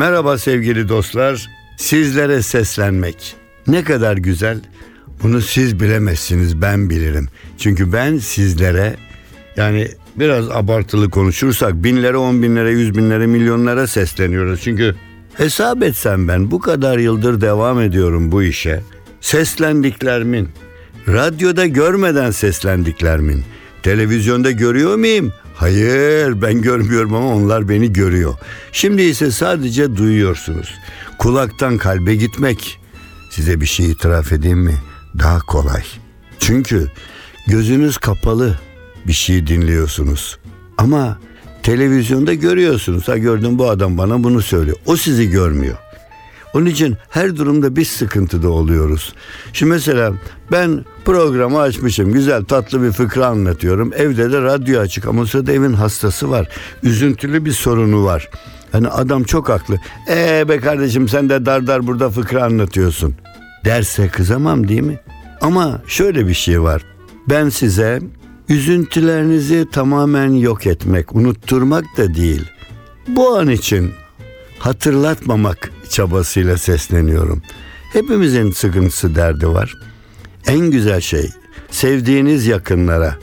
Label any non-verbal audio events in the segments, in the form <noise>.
Merhaba sevgili dostlar. Sizlere seslenmek ne kadar güzel. Bunu siz bilemezsiniz ben bilirim. Çünkü ben sizlere yani biraz abartılı konuşursak binlere, on binlere, yüz binlere, milyonlara sesleniyoruz. Çünkü hesap etsem ben bu kadar yıldır devam ediyorum bu işe. Seslendiklerimin, radyoda görmeden seslendiklerimin, televizyonda görüyor muyum? Hayır ben görmüyorum ama onlar beni görüyor. Şimdi ise sadece duyuyorsunuz. Kulaktan kalbe gitmek size bir şey itiraf edeyim mi? Daha kolay. Çünkü gözünüz kapalı bir şey dinliyorsunuz. Ama televizyonda görüyorsunuz. Ha gördüm bu adam bana bunu söylüyor. O sizi görmüyor. Onun için her durumda biz sıkıntıda oluyoruz. Şimdi mesela ben programı açmışım. Güzel tatlı bir fıkra anlatıyorum. Evde de radyo açık ama sırada evin hastası var. Üzüntülü bir sorunu var. Hani adam çok haklı. Ee be kardeşim sen de dar dar burada fıkra anlatıyorsun. Derse kızamam değil mi? Ama şöyle bir şey var. Ben size üzüntülerinizi tamamen yok etmek, unutturmak da değil. Bu an için hatırlatmamak çabasıyla sesleniyorum. Hepimizin sıkıntısı derdi var. En güzel şey sevdiğiniz yakınlara,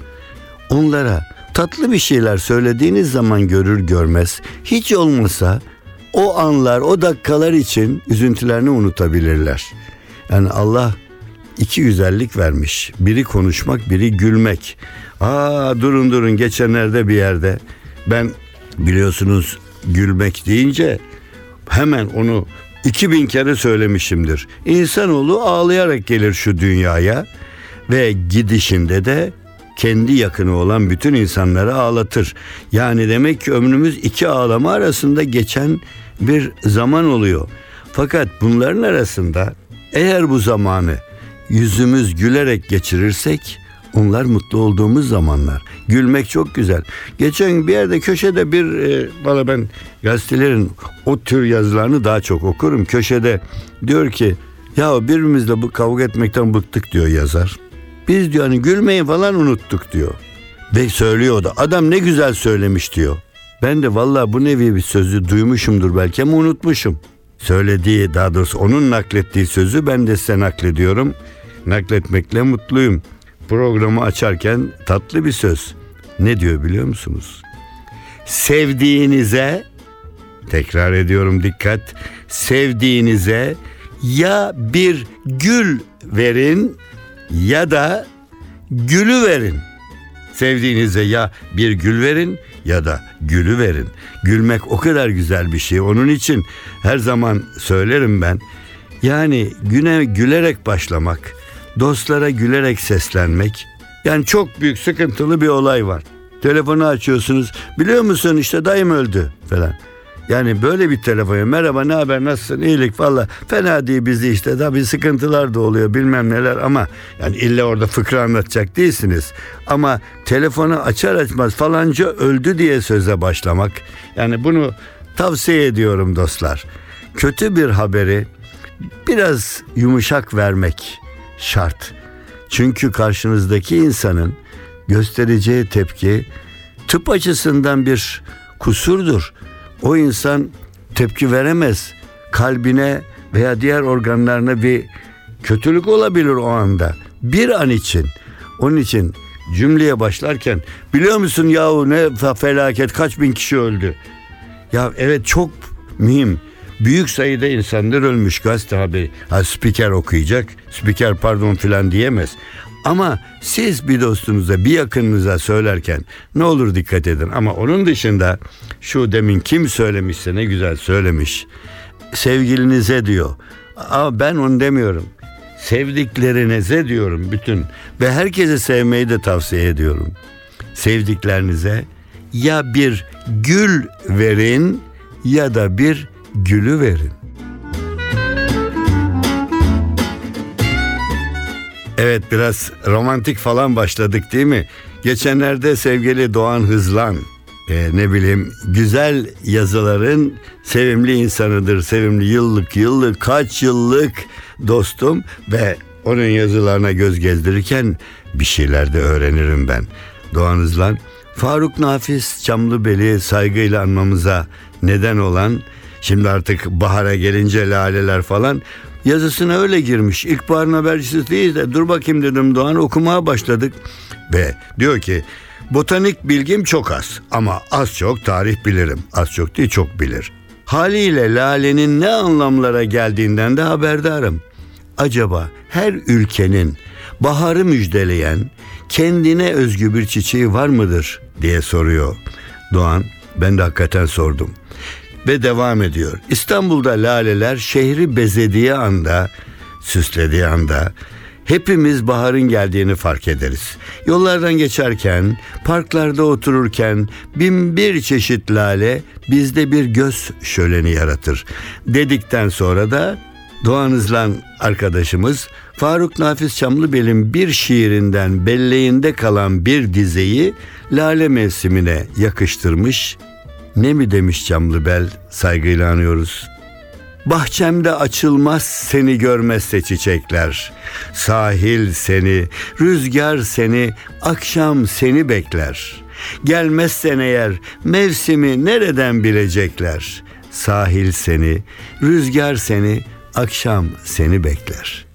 onlara tatlı bir şeyler söylediğiniz zaman görür görmez hiç olmasa o anlar, o dakikalar için üzüntülerini unutabilirler. Yani Allah iki güzellik vermiş. Biri konuşmak, biri gülmek. Aa durun durun geçenlerde bir yerde ben biliyorsunuz gülmek deyince hemen onu 2000 kere söylemişimdir. İnsanoğlu ağlayarak gelir şu dünyaya ve gidişinde de kendi yakını olan bütün insanları ağlatır. Yani demek ki ömrümüz iki ağlama arasında geçen bir zaman oluyor. Fakat bunların arasında eğer bu zamanı yüzümüz gülerek geçirirsek onlar mutlu olduğumuz zamanlar. Gülmek çok güzel. Geçen bir yerde köşede bir e, valla ben gazetelerin o tür yazılarını daha çok okurum. Köşede diyor ki ya birbirimizle bu kavga etmekten bıktık diyor yazar. Biz diyor hani gülmeyi falan unuttuk diyor. Ve söylüyor da adam ne güzel söylemiş diyor. Ben de valla bu nevi bir sözü duymuşumdur belki ama unutmuşum. Söylediği daha doğrusu onun naklettiği sözü ben de size naklediyorum. Nakletmekle mutluyum. Programı açarken tatlı bir söz. Ne diyor biliyor musunuz? Sevdiğinize tekrar ediyorum dikkat. Sevdiğinize ya bir gül verin ya da gülü verin. Sevdiğinize ya bir gül verin ya da gülü verin. Gülmek o kadar güzel bir şey. Onun için her zaman söylerim ben. Yani güne gülerek başlamak, dostlara gülerek seslenmek. Yani çok büyük sıkıntılı bir olay var. Telefonu açıyorsunuz. Biliyor musun işte dayım öldü falan. Yani böyle bir telefona merhaba ne haber nasılsın iyilik valla fena değil bizi işte tabii sıkıntılar da oluyor bilmem neler ama yani illa orada fıkra anlatacak değilsiniz. Ama telefonu açar açmaz falanca öldü diye söze başlamak yani bunu tavsiye ediyorum dostlar. Kötü bir haberi biraz yumuşak vermek şart. Çünkü karşınızdaki insanın göstereceği tepki tıp açısından bir kusurdur. O insan tepki veremez. Kalbine veya diğer organlarına bir kötülük olabilir o anda. Bir an için. Onun için cümleye başlarken biliyor musun yahu ne felaket kaç bin kişi öldü. Ya evet çok mühim. Büyük sayıda insanlar ölmüş gazete haberi. Ha spiker okuyacak. Spiker pardon filan diyemez. Ama siz bir dostunuza, bir yakınınıza söylerken ne olur dikkat edin. Ama onun dışında şu demin kim söylemişse ne güzel söylemiş. Sevgilinize diyor Ama ben onu demiyorum. Sevdiklerinize diyorum bütün ve herkese sevmeyi de tavsiye ediyorum. Sevdiklerinize ya bir gül verin ya da bir gülü verin. Evet biraz romantik falan başladık değil mi? Geçenlerde sevgili Doğan Hızlan e, ne bileyim güzel yazıların sevimli insanıdır. Sevimli yıllık yıllık kaç yıllık dostum ve onun yazılarına göz gezdirirken bir şeyler de öğrenirim ben. Doğan Hızlan Faruk Nafiz Çamlıbeli saygıyla anmamıza neden olan şimdi artık bahara gelince laleler falan yazısına öyle girmiş. İlkbaharın habercisi değil de dur bakayım dedim Doğan okumaya başladık. Ve diyor ki botanik bilgim çok az ama az çok tarih bilirim. Az çok değil çok bilir. Haliyle lalenin ne anlamlara geldiğinden de haberdarım. Acaba her ülkenin baharı müjdeleyen kendine özgü bir çiçeği var mıdır diye soruyor Doğan. Ben de hakikaten sordum. Ve devam ediyor. İstanbul'da laleler şehri bezediği anda, süslediği anda hepimiz baharın geldiğini fark ederiz. Yollardan geçerken, parklarda otururken bin bir çeşit lale bizde bir göz şöleni yaratır. Dedikten sonra da Doğan Hızlan arkadaşımız Faruk Nafiz Çamlıbel'in bir şiirinden belleğinde kalan bir dizeyi lale mevsimine yakıştırmış. Ne mi demiş Çamlıbel saygıyla anıyoruz. Bahçemde açılmaz seni görmezse çiçekler. Sahil seni, rüzgar seni, akşam seni bekler. Gelmezsen eğer mevsimi nereden bilecekler? Sahil seni, rüzgar seni, akşam seni bekler.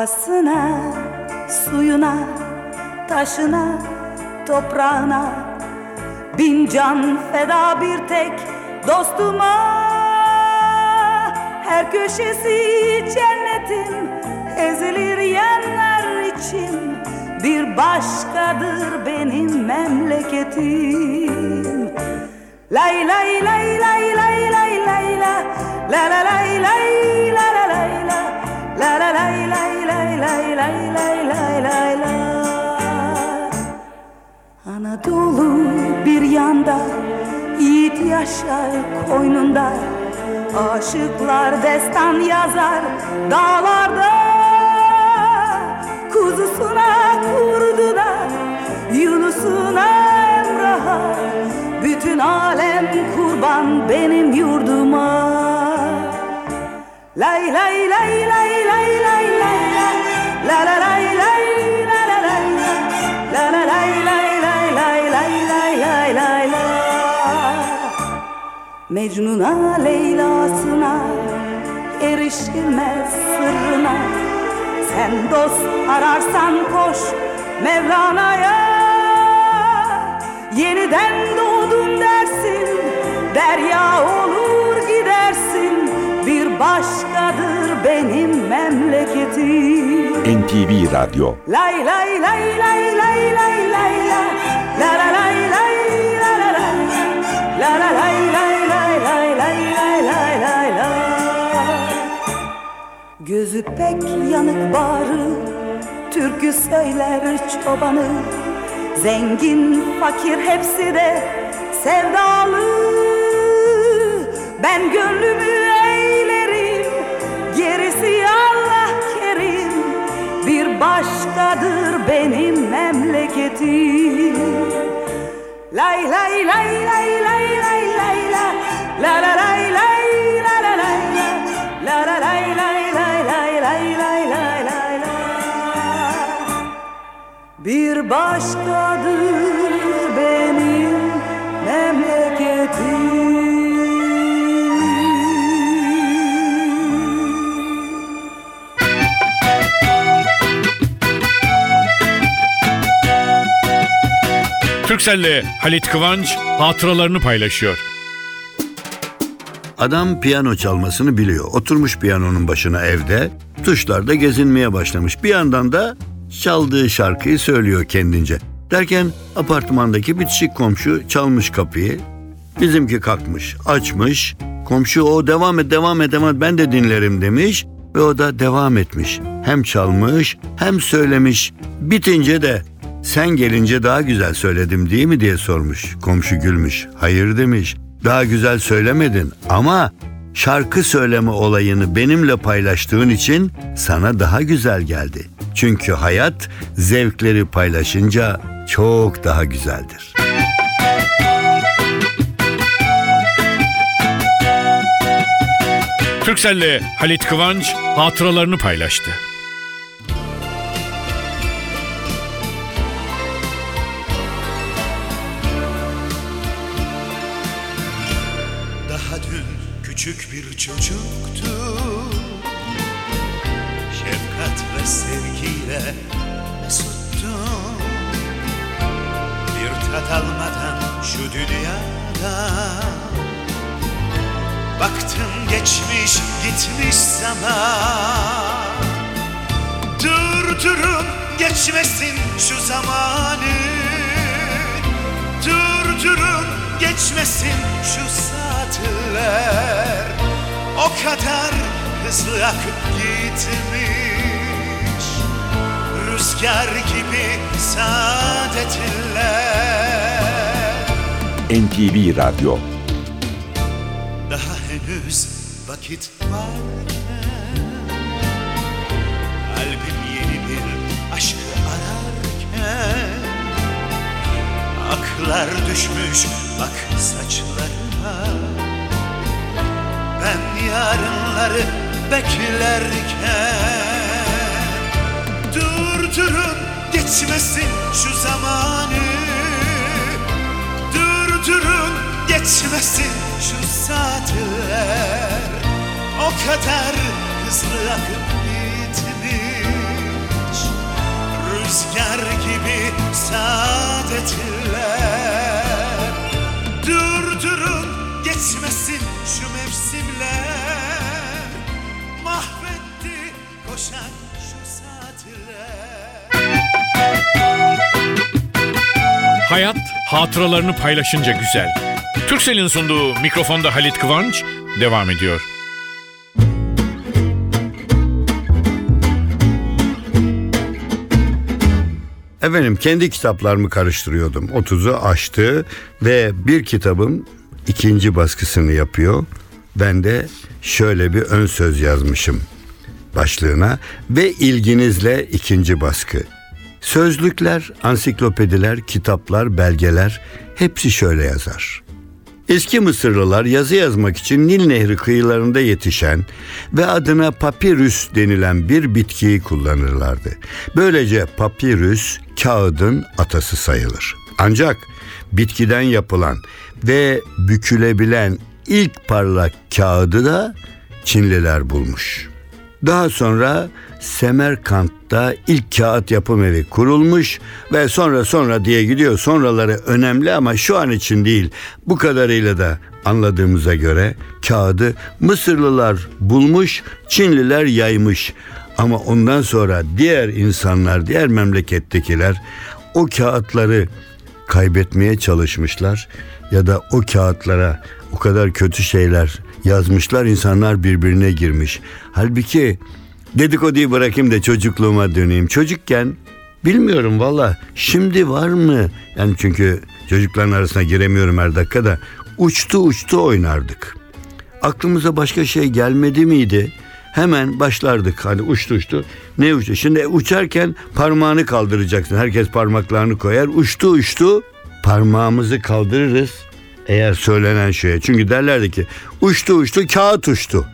Havasına, suyuna, taşına, toprağına. Bin can feda bir tek dostuma. Her köşesi cennetin ezilir yerler için. Bir başkadır benim memleketim. Lay lay lay lay lay lay lay la La la lay lay la la Anadolu bir yanda Yiğit yaşar koynunda. Aşıklar destan yazar dağlarda. Kuzusuna kurduna Yunus'una Emrah'a. Bütün alem kurban benim yurduma Lay lay lay lay lay lay lay la la la lay lay la la lay la la lay lay lay lay lay lay lay lay la Mecnun'a Leyla'sına erişilmez sırrına Sen dost ararsan koş Mevlana'ya Yeniden doğdum dersin Derya gidersin Bir başkadır benim memleketim NTV Radyo Lay lay lay lay lay lay lay la La la lay lay la la lay La la lay lay lay lay lay lay lay lay la Gözü pek yanık bağrı Türkü söyler çobanı Zengin fakir hepsi de sevdalı Ben gönlümü başkadır benim memleketim Lay lay lay lay lay lay lay la La la lay lay la la lay la La la lay lay lay lay lay lay lay lay la Bir başkadır Türkcell'le Halit Kıvanç hatıralarını paylaşıyor. Adam piyano çalmasını biliyor. Oturmuş piyanonun başına evde. tuşlarda gezinmeye başlamış. Bir yandan da çaldığı şarkıyı söylüyor kendince. Derken apartmandaki bitişik komşu çalmış kapıyı. Bizimki kalkmış, açmış. Komşu o devam et, devam et, devam et ben de dinlerim demiş. Ve o da devam etmiş. Hem çalmış hem söylemiş. Bitince de sen gelince daha güzel söyledim değil mi diye sormuş. Komşu gülmüş. Hayır demiş. Daha güzel söylemedin ama şarkı söyleme olayını benimle paylaştığın için sana daha güzel geldi. Çünkü hayat zevkleri paylaşınca çok daha güzeldir. Türkcell'le Halit Kıvanç hatıralarını paylaştı. Geçmiş gitmiş zaman Durdurun geçmesin şu zamanı. Durdurun geçmesin şu saatler. O kadar hızlı akıp gitmiş. Rüzgar gibi saadetler NTV Radyo vakit varken Kalbim yeni bir aşkı ararken. Aklar düşmüş bak saçlarıma. Ben yarınları beklerken. Durdurun geçmesin şu zamanı. Durdurun geçmesin şu saatler O kadar hızlı akıp gitmiş Rüzgar gibi saadetler geçmesin şu mevsimler Mahvetti koşan şu saatler Hayat hatıralarını paylaşınca güzel. Türkcell'in sunduğu mikrofonda Halit Kıvanç devam ediyor. Efendim kendi kitaplarımı karıştırıyordum. 30'u aştı ve bir kitabım ikinci baskısını yapıyor. Ben de şöyle bir ön söz yazmışım başlığına ve ilginizle ikinci baskı. Sözlükler, ansiklopediler, kitaplar, belgeler hepsi şöyle yazar. Eski Mısırlılar yazı yazmak için Nil Nehri kıyılarında yetişen ve adına papirüs denilen bir bitkiyi kullanırlardı. Böylece papirüs kağıdın atası sayılır. Ancak bitkiden yapılan ve bükülebilen ilk parlak kağıdı da Çinliler bulmuş. Daha sonra Semerkant'ta ilk kağıt yapım evi kurulmuş ve sonra sonra diye gidiyor. Sonraları önemli ama şu an için değil. Bu kadarıyla da anladığımıza göre kağıdı Mısırlılar bulmuş, Çinliler yaymış. Ama ondan sonra diğer insanlar, diğer memlekettekiler o kağıtları kaybetmeye çalışmışlar ya da o kağıtlara o kadar kötü şeyler yazmışlar insanlar birbirine girmiş. Halbuki dedikoduyu bırakayım da çocukluğuma döneyim. Çocukken bilmiyorum valla şimdi var mı? Yani çünkü çocukların arasına giremiyorum her dakikada. Uçtu uçtu oynardık. Aklımıza başka şey gelmedi miydi? Hemen başlardık hani uçtu uçtu. Ne uçtu? Şimdi uçarken parmağını kaldıracaksın. Herkes parmaklarını koyar. Uçtu uçtu parmağımızı kaldırırız eğer söylenen şeye. Çünkü derlerdi ki uçtu uçtu kağıt uçtu.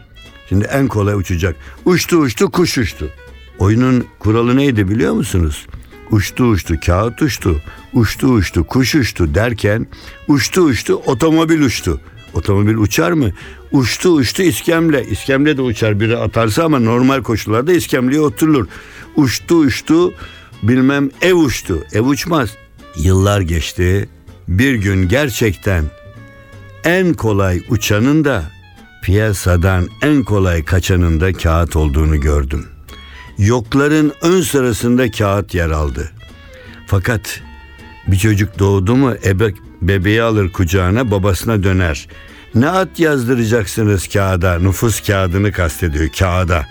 Şimdi en kolay uçacak. Uçtu uçtu kuş uçtu. Oyunun kuralı neydi biliyor musunuz? Uçtu uçtu kağıt uçtu. Uçtu uçtu kuş uçtu derken uçtu uçtu otomobil uçtu. Otomobil uçar mı? Uçtu uçtu iskemle. İskemle de uçar biri atarsa ama normal koşullarda iskemleye oturulur. Uçtu uçtu bilmem ev uçtu. Ev uçmaz. Yıllar geçti. Bir gün gerçekten en kolay uçanın da piyasadan en kolay kaçanın da kağıt olduğunu gördüm. Yokların ön sırasında kağıt yer aldı. Fakat bir çocuk doğdu mu ebe, bebeği alır kucağına babasına döner. Ne at yazdıracaksınız kağıda? Nüfus kağıdını kastediyor kağıda.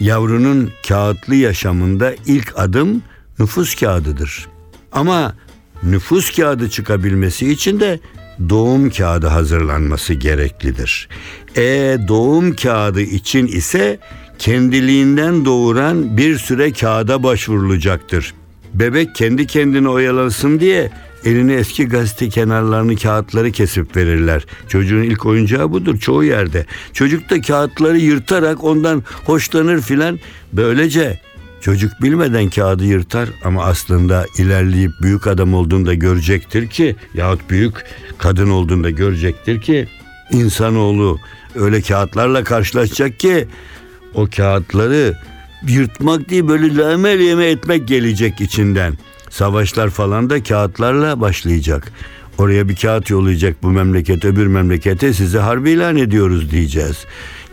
Yavrunun kağıtlı yaşamında ilk adım nüfus kağıdıdır. Ama nüfus kağıdı çıkabilmesi için de doğum kağıdı hazırlanması gereklidir. E doğum kağıdı için ise kendiliğinden doğuran bir süre kağıda başvurulacaktır. Bebek kendi kendine oyalasın diye eline eski gazete kenarlarını kağıtları kesip verirler. Çocuğun ilk oyuncağı budur çoğu yerde. Çocuk da kağıtları yırtarak ondan hoşlanır filan. Böylece çocuk bilmeden kağıdı yırtar ama aslında ilerleyip büyük adam olduğunda görecektir ki yahut büyük kadın olduğunda görecektir ki insanoğlu öyle kağıtlarla karşılaşacak ki o kağıtları yırtmak değil böyle lamel yeme etmek gelecek içinden. Savaşlar falan da kağıtlarla başlayacak. Oraya bir kağıt yollayacak bu memleket öbür memlekete size harbi ilan ediyoruz diyeceğiz.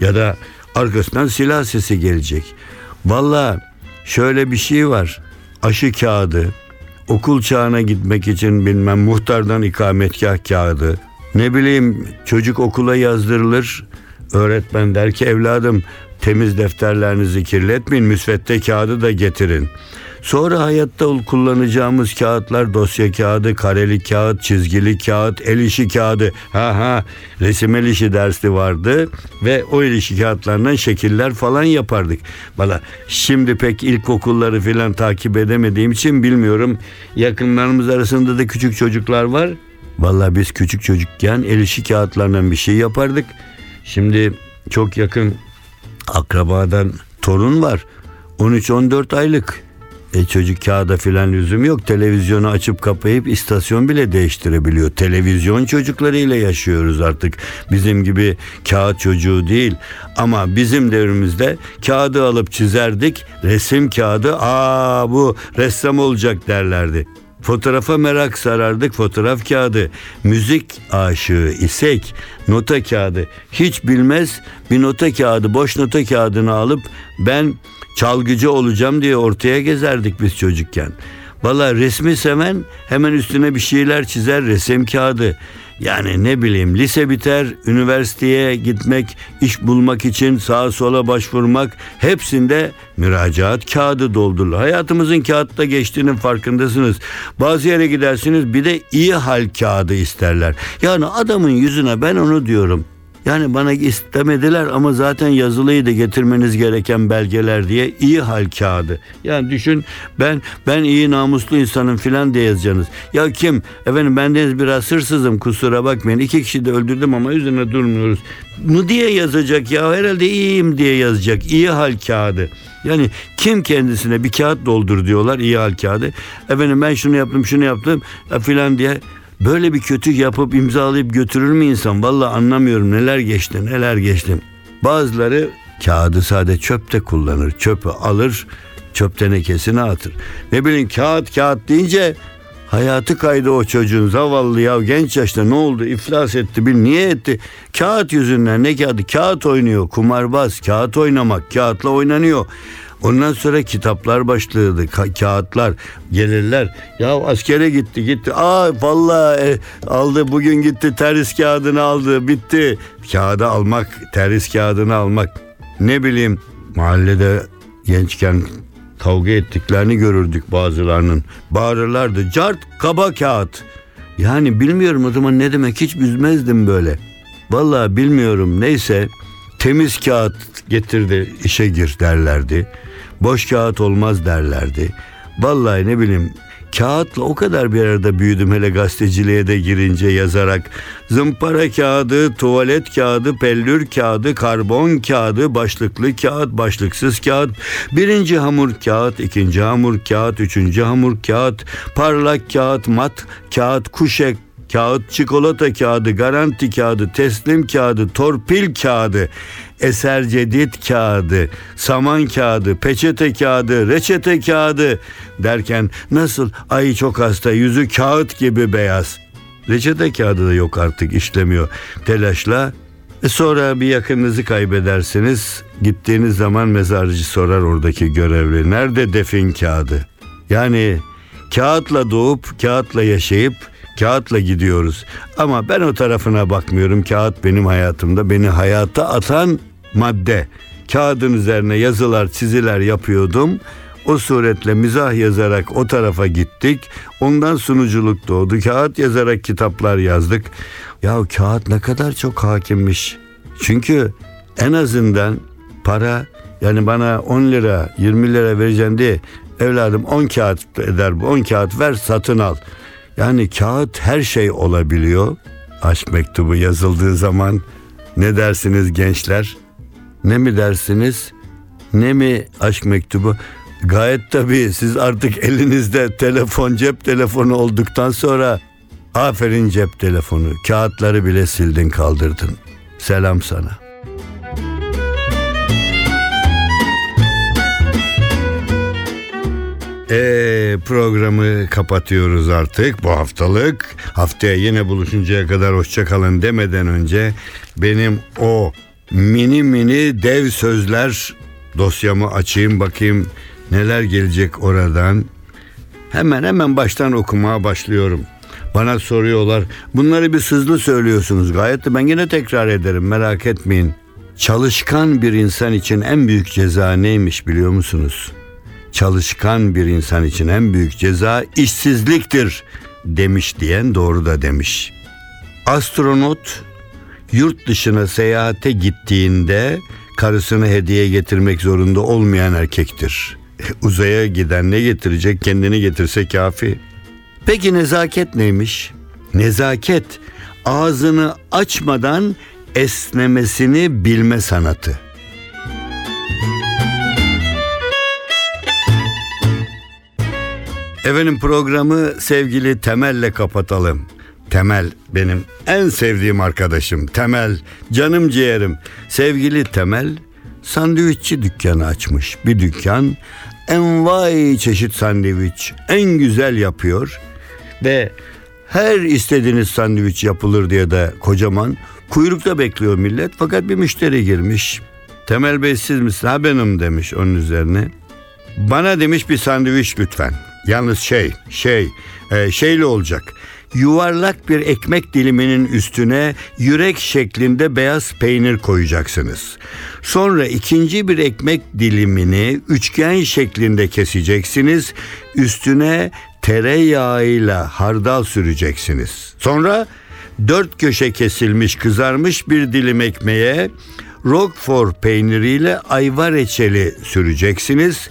Ya da arkasından silah sesi gelecek. Valla şöyle bir şey var. Aşı kağıdı, okul çağına gitmek için bilmem muhtardan ikametgah kağıdı. Ne bileyim çocuk okula yazdırılır. Öğretmen der ki evladım temiz defterlerinizi kirletmeyin müsvedde kağıdı da getirin. Sonra hayatta kullanacağımız kağıtlar dosya kağıdı, kareli kağıt, çizgili kağıt, el işi kağıdı. Ha ha resim el işi dersi vardı ve o el işi kağıtlarından şekiller falan yapardık. Valla şimdi pek ilkokulları filan takip edemediğim için bilmiyorum. Yakınlarımız arasında da küçük çocuklar var. Valla biz küçük çocukken el işi kağıtlarından bir şey yapardık. Şimdi çok yakın akrabadan torun var. 13-14 aylık. E çocuk kağıda filan lüzum yok. Televizyonu açıp kapayıp istasyon bile değiştirebiliyor. Televizyon çocuklarıyla yaşıyoruz artık. Bizim gibi kağıt çocuğu değil. Ama bizim devrimizde kağıdı alıp çizerdik. Resim kağıdı aa bu ressam olacak derlerdi. Fotoğrafa merak sarardık fotoğraf kağıdı. Müzik aşığı isek nota kağıdı. Hiç bilmez bir nota kağıdı boş nota kağıdını alıp ben çalgıcı olacağım diye ortaya gezerdik biz çocukken. Valla resmi seven hemen üstüne bir şeyler çizer resim kağıdı. Yani ne bileyim lise biter, üniversiteye gitmek, iş bulmak için sağa sola başvurmak hepsinde müracaat kağıdı doldurulur. Hayatımızın kağıtta geçtiğinin farkındasınız. Bazı yere gidersiniz bir de iyi hal kağıdı isterler. Yani adamın yüzüne ben onu diyorum. Yani bana istemediler ama zaten yazılıydı getirmeniz gereken belgeler diye iyi hal kağıdı. Yani düşün ben ben iyi namuslu insanım filan diye yazacaksınız. Ya kim? Efendim bendeniz biraz hırsızım kusura bakmayın. İki kişi de öldürdüm ama üzerine durmuyoruz. Bu diye yazacak ya herhalde iyiyim diye yazacak. İyi hal kağıdı. Yani kim kendisine bir kağıt doldur diyorlar iyi hal kağıdı. Efendim ben şunu yaptım şunu yaptım filan diye Böyle bir kötü yapıp imzalayıp götürür mü insan? Valla anlamıyorum neler geçti neler geçti. Bazıları kağıdı sade çöpte kullanır. Çöpü alır çöp tenekesine atır. Ne bileyim kağıt kağıt deyince hayatı kaydı o çocuğun zavallı ya genç yaşta ne oldu iflas etti bil niye etti kağıt yüzünden ne kağıdı kağıt oynuyor kumarbaz kağıt oynamak kağıtla oynanıyor Ondan sonra kitaplar başladı, ka- kağıtlar gelirler. Ya askere gitti, gitti. Aa vallahi e, aldı bugün gitti teris kağıdını aldı, bitti. Kağıdı almak, teris kağıdını almak. Ne bileyim mahallede gençken kavga ettiklerini görürdük bazılarının. Bağırırlardı. Cart kaba kağıt. Yani bilmiyorum o zaman ne demek hiç üzmezdim böyle. Vallahi bilmiyorum neyse temiz kağıt getirdi işe gir derlerdi. Boş kağıt olmaz derlerdi. Vallahi ne bileyim kağıtla o kadar bir arada büyüdüm hele gazeteciliğe de girince yazarak. Zımpara kağıdı, tuvalet kağıdı, pellür kağıdı, karbon kağıdı, başlıklı kağıt, başlıksız kağıt, birinci hamur kağıt, ikinci hamur kağıt, üçüncü hamur kağıt, parlak kağıt, mat kağıt, kuşek kağıt, çikolata kağıdı, garanti kağıdı, teslim kağıdı, torpil kağıdı, eser cedid kağıdı, saman kağıdı, peçete kağıdı, reçete kağıdı derken nasıl ay çok hasta yüzü kağıt gibi beyaz. Reçete kağıdı da yok artık işlemiyor. Telaşla E sonra bir yakınınızı kaybedersiniz. Gittiğiniz zaman mezarcı sorar oradaki görevli. Nerede defin kağıdı? Yani kağıtla doğup kağıtla yaşayıp kağıtla gidiyoruz. Ama ben o tarafına bakmıyorum. Kağıt benim hayatımda. Beni hayata atan madde. Kağıdın üzerine yazılar, çiziler yapıyordum. O suretle mizah yazarak o tarafa gittik. Ondan sunuculuk doğdu. Kağıt yazarak kitaplar yazdık. Ya kağıt ne kadar çok hakimmiş. Çünkü en azından para yani bana 10 lira 20 lira vereceğim diye evladım 10 kağıt eder bu 10 kağıt ver satın al. Yani kağıt her şey olabiliyor. Aşk mektubu yazıldığı zaman ne dersiniz gençler? Ne mi dersiniz? Ne mi aşk mektubu? Gayet tabii siz artık elinizde telefon cep telefonu olduktan sonra aferin cep telefonu kağıtları bile sildin kaldırdın. Selam sana. Ee, programı kapatıyoruz artık bu haftalık. Haftaya yine buluşuncaya kadar hoşçakalın demeden önce benim o mini mini dev sözler dosyamı açayım bakayım neler gelecek oradan. Hemen hemen baştan okumaya başlıyorum. Bana soruyorlar. Bunları bir hızlı söylüyorsunuz. Gayet de ben yine tekrar ederim. Merak etmeyin. Çalışkan bir insan için en büyük ceza neymiş biliyor musunuz? Çalışkan bir insan için en büyük ceza işsizliktir demiş diyen doğru da demiş. Astronot yurt dışına seyahate gittiğinde karısını hediye getirmek zorunda olmayan erkektir. <laughs> Uzaya giden ne getirecek kendini getirse kafi. Peki nezaket neymiş? Nezaket ağzını açmadan esnemesini bilme sanatı. Efendim programı sevgili Temel'le kapatalım. Temel benim en sevdiğim arkadaşım. Temel, canım ciğerim. Sevgili Temel sandviççi dükkanı açmış. Bir dükkan envai çeşit sandviç en güzel yapıyor ve her istediğiniz sandviç yapılır diye de kocaman kuyrukta bekliyor millet fakat bir müşteri girmiş. Temel Bey siz misiniz? Ha benim demiş onun üzerine. Bana demiş bir sandviç lütfen. Yalnız şey, şey, e, şeyli olacak. Yuvarlak bir ekmek diliminin üstüne yürek şeklinde beyaz peynir koyacaksınız. Sonra ikinci bir ekmek dilimini üçgen şeklinde keseceksiniz. Üstüne tereyağıyla hardal süreceksiniz. Sonra dört köşe kesilmiş kızarmış bir dilim ekmeğe Roquefort peyniriyle ayva reçeli süreceksiniz.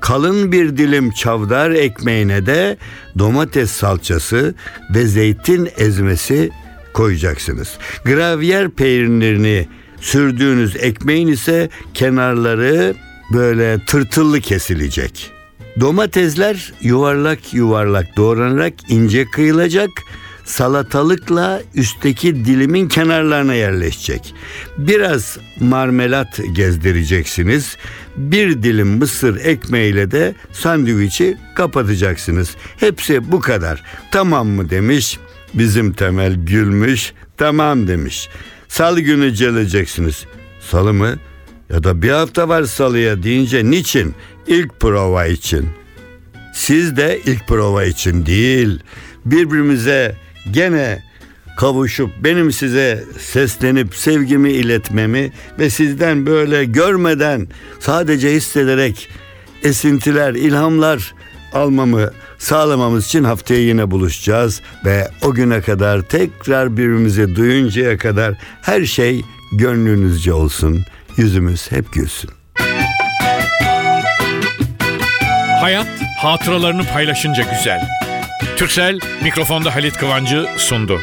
Kalın bir dilim çavdar ekmeğine de domates salçası ve zeytin ezmesi koyacaksınız. Gravyer peynirini sürdüğünüz ekmeğin ise kenarları böyle tırtıllı kesilecek. Domatesler yuvarlak yuvarlak doğranarak ince kıyılacak salatalıkla üstteki dilimin kenarlarına yerleşecek. Biraz marmelat gezdireceksiniz. Bir dilim mısır ekmeğiyle de sandviçi kapatacaksınız. Hepsi bu kadar. Tamam mı demiş. Bizim temel gülmüş. Tamam demiş. Salı günü geleceksiniz. Salı mı? Ya da bir hafta var salıya deyince niçin? İlk prova için. Siz de ilk prova için değil, birbirimize gene kavuşup benim size seslenip sevgimi iletmemi ve sizden böyle görmeden sadece hissederek esintiler, ilhamlar almamı sağlamamız için haftaya yine buluşacağız ve o güne kadar tekrar birbirimizi duyuncaya kadar her şey gönlünüzce olsun. Yüzümüz hep gülsün. Hayat hatıralarını paylaşınca güzel. Türksel mikrofonda Halit Kıvancı sundu.